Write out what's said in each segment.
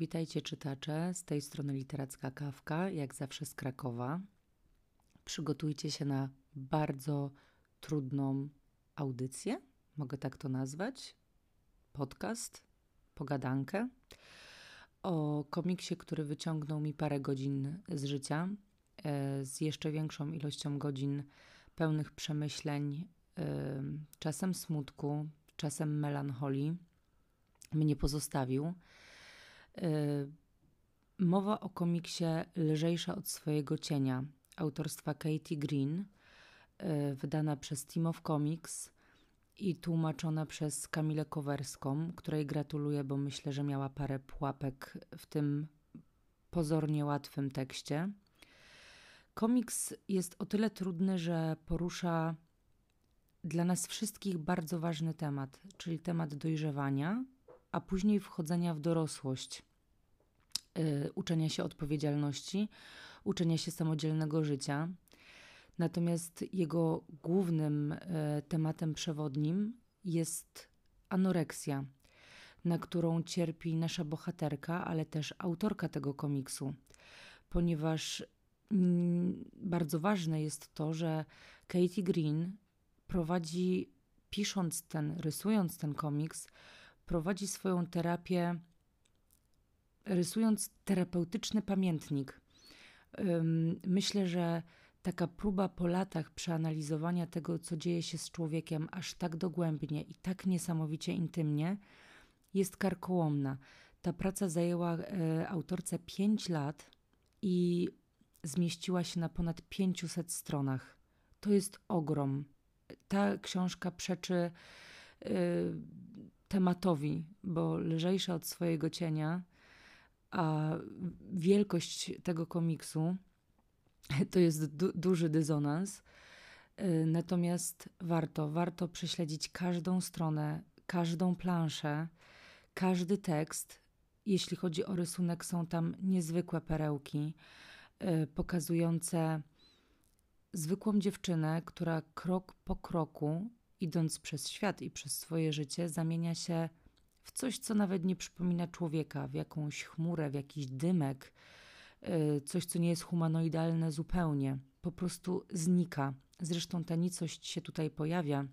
Witajcie czytacze, z tej strony Literacka Kawka, jak zawsze z Krakowa. Przygotujcie się na bardzo trudną audycję, mogę tak to nazwać, podcast, pogadankę o komiksie, który wyciągnął mi parę godzin z życia, e, z jeszcze większą ilością godzin pełnych przemyśleń, e, czasem smutku, czasem melancholii. Mnie pozostawił. E, mowa o komiksie Lżejsza od swojego cienia autorstwa Katie Green, wydana przez Team of Comics i tłumaczona przez Kamilę Kowerską, której gratuluję, bo myślę, że miała parę pułapek w tym pozornie łatwym tekście. Komiks jest o tyle trudny, że porusza dla nas wszystkich bardzo ważny temat, czyli temat dojrzewania, a później wchodzenia w dorosłość, yy, uczenia się odpowiedzialności, uczenia się samodzielnego życia. Natomiast jego głównym e, tematem przewodnim jest anoreksja, na którą cierpi nasza bohaterka, ale też autorka tego komiksu, ponieważ mm, bardzo ważne jest to, że Katie Green prowadzi, pisząc ten, rysując ten komiks, prowadzi swoją terapię, rysując terapeutyczny pamiętnik. Myślę, że taka próba po latach przeanalizowania tego, co dzieje się z człowiekiem aż tak dogłębnie i tak niesamowicie intymnie, jest karkołomna. Ta praca zajęła e, autorce 5 lat i zmieściła się na ponad 500 stronach. To jest ogrom. Ta książka przeczy e, tematowi, bo lżejsza od swojego cienia, a wielkość tego komiksu to jest du duży dysonans. Y, natomiast warto, warto prześledzić każdą stronę, każdą planszę, każdy tekst. Jeśli chodzi o rysunek, są tam niezwykłe perełki y, pokazujące zwykłą dziewczynę, która krok po kroku, idąc przez świat i przez swoje życie, zamienia się w coś, co nawet nie przypomina człowieka, w jakąś chmurę, w jakiś dymek, Y, coś, co nie jest humanoidalne zupełnie, po prostu znika. Zresztą ta nicość się tutaj pojawia,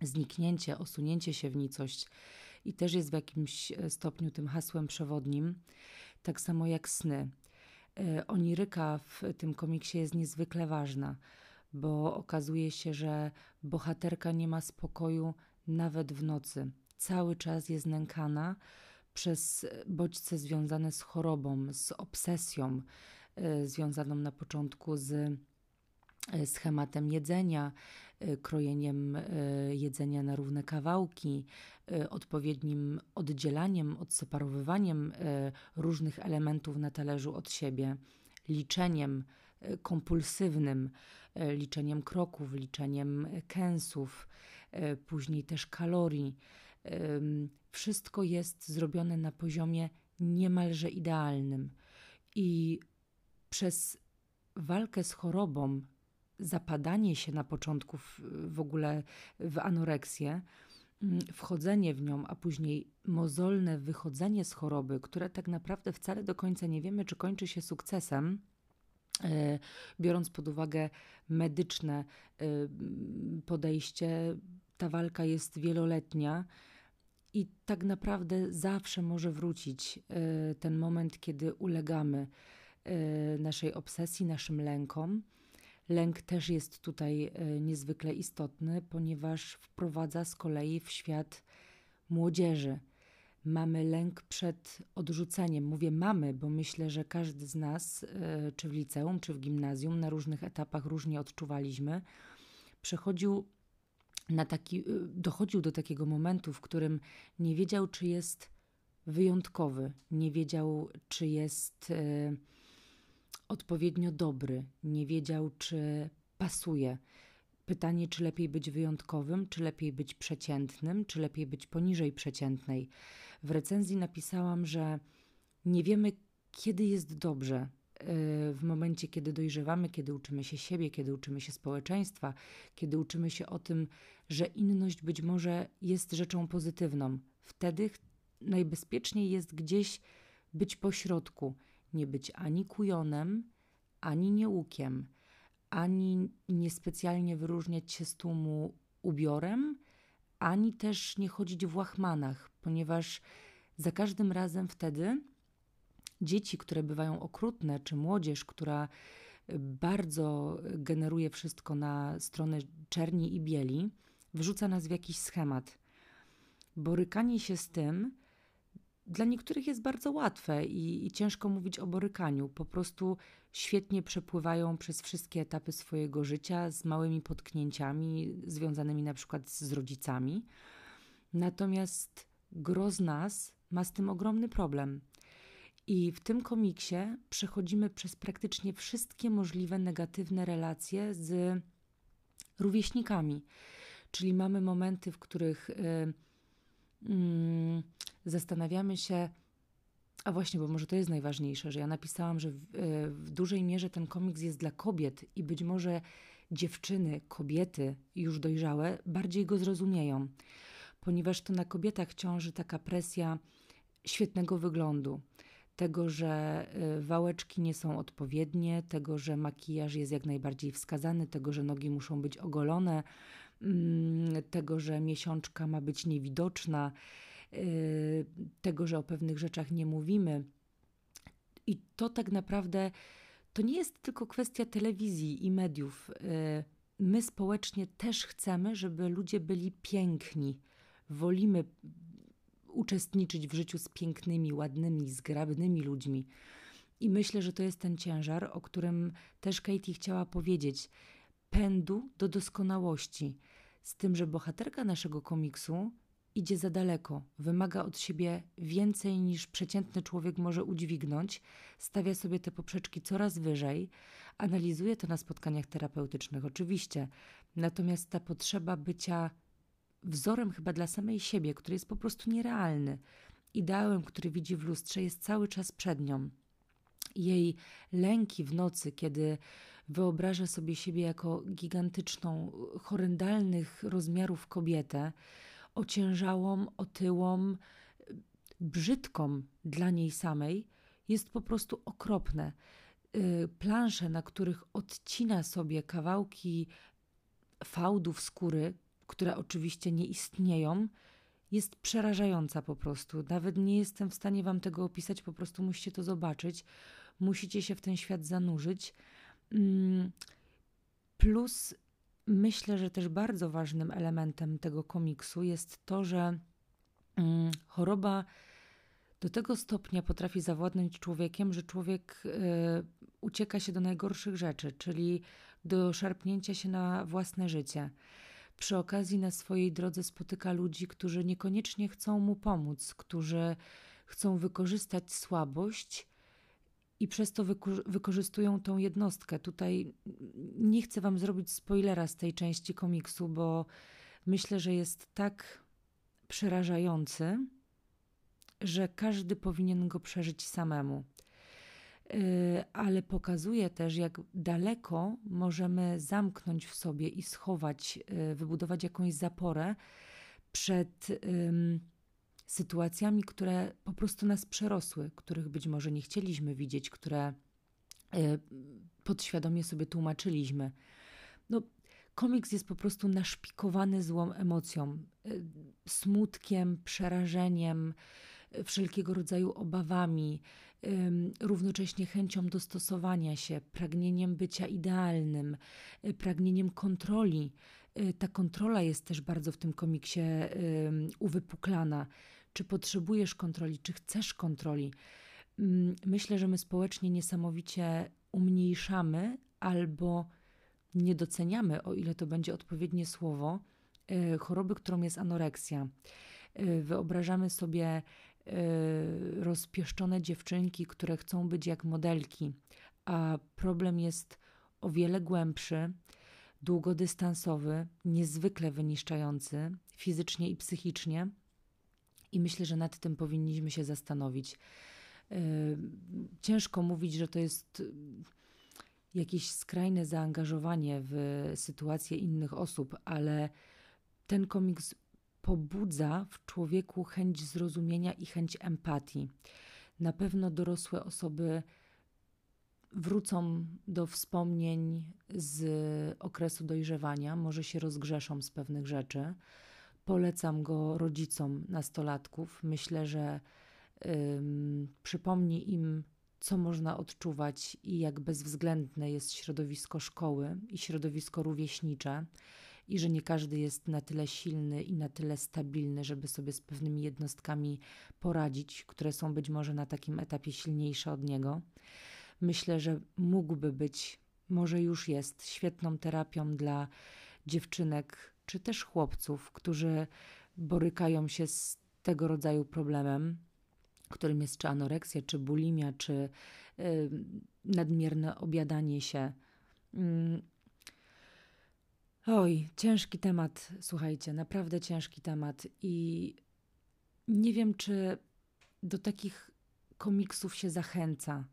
zniknięcie, osunięcie się w nicość i też jest w jakimś e, stopniu tym hasłem przewodnim, tak samo jak sny. Y, oniryka w tym komiksie jest niezwykle ważna, bo okazuje się, że bohaterka nie ma spokoju nawet w nocy. Cały czas jest nękana, przez bodźce związane z chorobą, z obsesją, y, związaną na początku z y, schematem jedzenia, y, krojeniem jedzenia na równe kawałki, odpowiednim oddzielaniem, odseparowywaniem różnych elementów na talerzu od siebie, liczeniem kompulsywnym, liczeniem kroków, liczeniem kęsów, później też kalorii wszystko jest zrobione na poziomie niemalże idealnym. I przez walkę z chorobą, zapadanie się na początku w, w ogóle w anoreksję, mm, wchodzenie w nią, a później mozolne wychodzenie z choroby, które tak naprawdę wcale do końca nie wiemy, czy kończy się sukcesem, e, biorąc pod uwagę medyczne e, podejście, ta walka jest wieloletnia i tak naprawdę zawsze może wrócić e, ten moment, kiedy ulegamy e, naszej obsesji, naszym lękom. Lęk też jest tutaj e, niezwykle istotny, ponieważ wprowadza z kolei w świat młodzieży. Mamy lęk przed odrzuceniem. Mówię mamy, bo myślę, że każdy z nas, czy w liceum, czy w gimnazjum, na różnych etapach różnie odczuwaliśmy, przechodził na taki, y, dochodził do takiego momentu, w którym nie wiedział, czy jest wyjątkowy, nie wiedział, czy jest e, odpowiednio dobry, nie wiedział, czy pasuje. Pytanie, czy lepiej być wyjątkowym, czy lepiej być przeciętnym, czy lepiej być poniżej przeciętnej. W recenzji napisałam, że nie wiemy, kiedy jest dobrze, w momencie, kiedy dojrzewamy, kiedy uczymy się siebie, kiedy uczymy się społeczeństwa, kiedy uczymy się o tym, że inność być może jest rzeczą pozytywną. Wtedy najbezpieczniej jest gdzieś być pośrodku, nie być ani kujonem, ani nieukiem, ani niespecjalnie wyróżniać się z tłumu ubiorem, ani też nie chodzić w łachmanach, ponieważ za każdym razem wtedy dzieci, które bywają okrutne, czy młodzież, która bardzo generuje wszystko na stronę czerni i bieli, wrzuca nas w jakiś schemat. Borykanie się z tym dla niektórych jest bardzo łatwe i, i, ciężko mówić o borykaniu. Po prostu świetnie przepływają przez wszystkie etapy swojego życia z małymi potknięciami związanymi na przykład z rodzicami. Natomiast gro z nas ma z tym ogromny problem. I w tym komiksie przechodzimy przez praktycznie wszystkie możliwe negatywne relacje z rówieśnikami. Czyli mamy momenty, w których. Yy, mm, zastanawiamy się, a właśnie, bo może to jest najważniejsze, że ja napisałam, że w, e, w dużej mierze ten komiks jest dla kobiet i być może dziewczyny, kobiety już dojrzałe bardziej go zrozumieją, ponieważ to na kobietach ciąży taka presja świetnego wyglądu, tego, że e, wałeczki nie są odpowiednie, tego, że makijaż jest jak najbardziej wskazany, tego, że nogi muszą być ogolone, tego, że miesiączka ma być niewidoczna Y, tego, że o pewnych rzeczach nie mówimy. I to tak naprawdę to nie jest tylko kwestia telewizji i mediów. Y, my społecznie też chcemy, żeby ludzie byli piękni. Wolimy uczestniczyć w życiu z pięknymi, ładnymi, zgrabnymi ludźmi. I myślę, że to jest ten ciężar, o którym też Katie chciała powiedzieć. Pędu do doskonałości. Z tym, że bohaterka naszego komiksu idzie za daleko, wymaga od siebie więcej niż przeciętny człowiek może udźwignąć, stawia sobie te poprzeczki coraz wyżej, analizuje to na spotkaniach terapeutycznych, oczywiście. Natomiast ta potrzeba bycia wzorem chyba dla samej siebie, który jest po prostu nierealny, ideałem, który widzi w lustrze, jest cały czas przed nią. Jej lęki w nocy, kiedy wyobraża sobie siebie jako gigantyczną, horrendalnych rozmiarów kobietę, ociężałą, otyłą, brzydką dla niej samej, jest po prostu okropne. Y, plansze, na których odcina sobie kawałki fałdów skóry, które oczywiście nie istnieją, jest przerażająca po prostu. Nawet nie jestem w stanie Wam tego opisać, po prostu musicie to zobaczyć. Musicie się w ten świat zanurzyć. Mm, plus Myślę, że też bardzo ważnym elementem tego komiksu jest to, że mm, choroba do tego stopnia potrafi zawładnąć człowiekiem, że człowiek y, ucieka się do najgorszych rzeczy, czyli do szarpnięcia się na własne życie. Przy okazji na swojej drodze spotyka ludzi, którzy niekoniecznie chcą mu pomóc, którzy chcą wykorzystać słabość i przez to wykorzystują tą jednostkę. Tutaj nie chcę Wam zrobić spoilera z tej części komiksu, bo myślę, że jest tak przerażający, że każdy powinien go przeżyć samemu. Yy, ale pokazuje też, jak daleko możemy zamknąć w sobie i schować, yy, wybudować jakąś zaporę przed sytuacjami, które po prostu nas przerosły, których być może nie chcieliśmy widzieć, które e, podświadomie sobie tłumaczyliśmy. No, komiks jest po prostu naszpikowany złą emocją, e, smutkiem, przerażeniem, e, wszelkiego rodzaju obawami, równocześnie chęcią dostosowania się, pragnieniem bycia idealnym, pragnieniem kontroli. Ta kontrola jest też bardzo w tym komiksie uwypuklana czy potrzebujesz kontroli, czy chcesz kontroli. Mm, myślę, że my społecznie niesamowicie umniejszamy albo nie doceniamy, o ile to będzie odpowiednie słowo, e, choroby, którą jest anoreksja. E, wyobrażamy sobie e, rozpieszczone dziewczynki, które chcą być jak modelki, a problem jest o wiele głębszy, długodystansowy, niezwykle wyniszczający fizycznie i psychicznie i myślę, że nad tym powinniśmy się zastanowić. E, ciężko mówić, że to jest e, jakieś skrajne zaangażowanie w sytuację innych osób, ale ten komiks pobudza w człowieku chęć zrozumienia i chęć empatii. Na pewno dorosłe osoby wrócą do wspomnień z okresu dojrzewania, może się rozgrzeszą z pewnych rzeczy. Polecam go rodzicom nastolatków. Myślę, że ym, przypomni im, co można odczuwać i jak bezwzględne jest środowisko szkoły i środowisko rówieśnicze, i że nie każdy jest na tyle silny i na tyle stabilny, żeby sobie z pewnymi jednostkami poradzić, które są być może na takim etapie silniejsze od niego myślę, że mógłby być, może już jest, świetną terapią dla dziewczynek czy też chłopców, którzy borykają się z tego rodzaju problemem, którym jest czy anoreksja, czy bulimia, czy nadmierne obiadanie się. Mm. Oj, ciężki temat, słuchajcie, naprawdę ciężki temat. I nie wiem, czy do takich komiksów się zachęca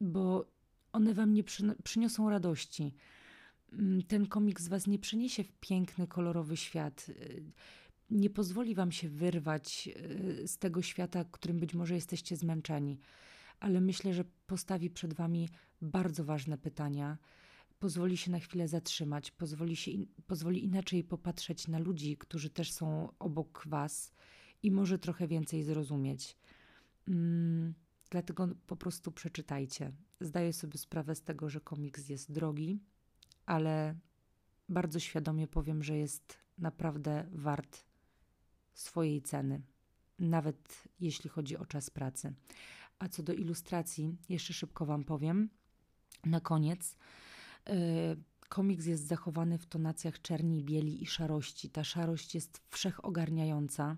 bo one wam nie przyniosą radości. Mm, ten komiks was nie przyniesie w piękny, kolorowy świat. Y, nie pozwoli wam się wyrwać y, z tego świata, którym być może jesteście zmęczeni, ale myślę, że postawi przed wami bardzo ważne pytania. Pozwoli się na chwilę zatrzymać, pozwoli, się pozwoli inaczej popatrzeć na ludzi, którzy też są obok was i może trochę więcej zrozumieć. Mm Dlatego po prostu przeczytajcie. Zdaję sobie sprawę z tego, że komiks jest drogi, ale bardzo świadomie powiem, że jest naprawdę wart swojej ceny, nawet jeśli chodzi o czas pracy. A co do ilustracji, jeszcze szybko Wam powiem. Na koniec. Yy, komiks jest zachowany w tonacjach czerni, bieli i szarości. Ta szarość jest wszechogarniająca.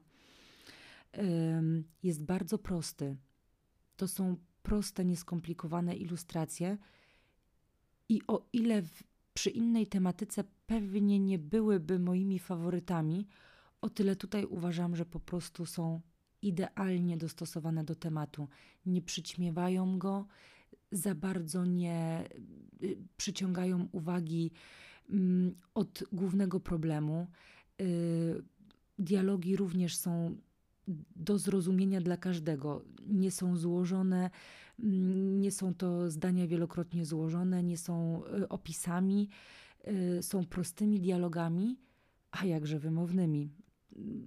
Jest bardzo prosty. To są proste, nieskomplikowane ilustracje. I o ile w, przy innej tematyce pewnie nie byłyby moimi faworytami, o tyle tutaj uważam, że po prostu są idealnie dostosowane do tematu. Nie przyćmiewają go, za bardzo nie y, przyciągają uwagi mm, od głównego problemu. Y, dialogi również są do zrozumienia dla każdego. Nie są złożone, mm, nie są to zdania wielokrotnie złożone, nie są y, opisami, y, są prostymi dialogami, a jakże wymownymi.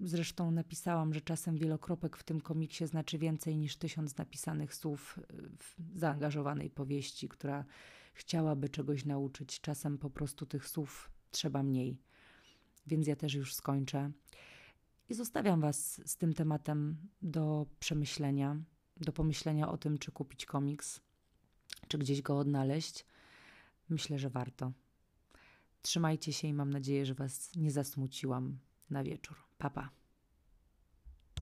Zresztą napisałam, że czasem wielokropek w tym komiksie znaczy więcej niż tysiąc napisanych słów y, w zaangażowanej powieści, która chciałaby czegoś nauczyć. Czasem po prostu tych słów trzeba mniej. Więc ja też już skończę. Zostawiam Was z tym tematem do przemyślenia, do pomyślenia o tym, czy kupić komiks, czy gdzieś go odnaleźć. Myślę, że warto. Trzymajcie się i mam nadzieję, że Was nie zasmuciłam na wieczór. Papa. Pa.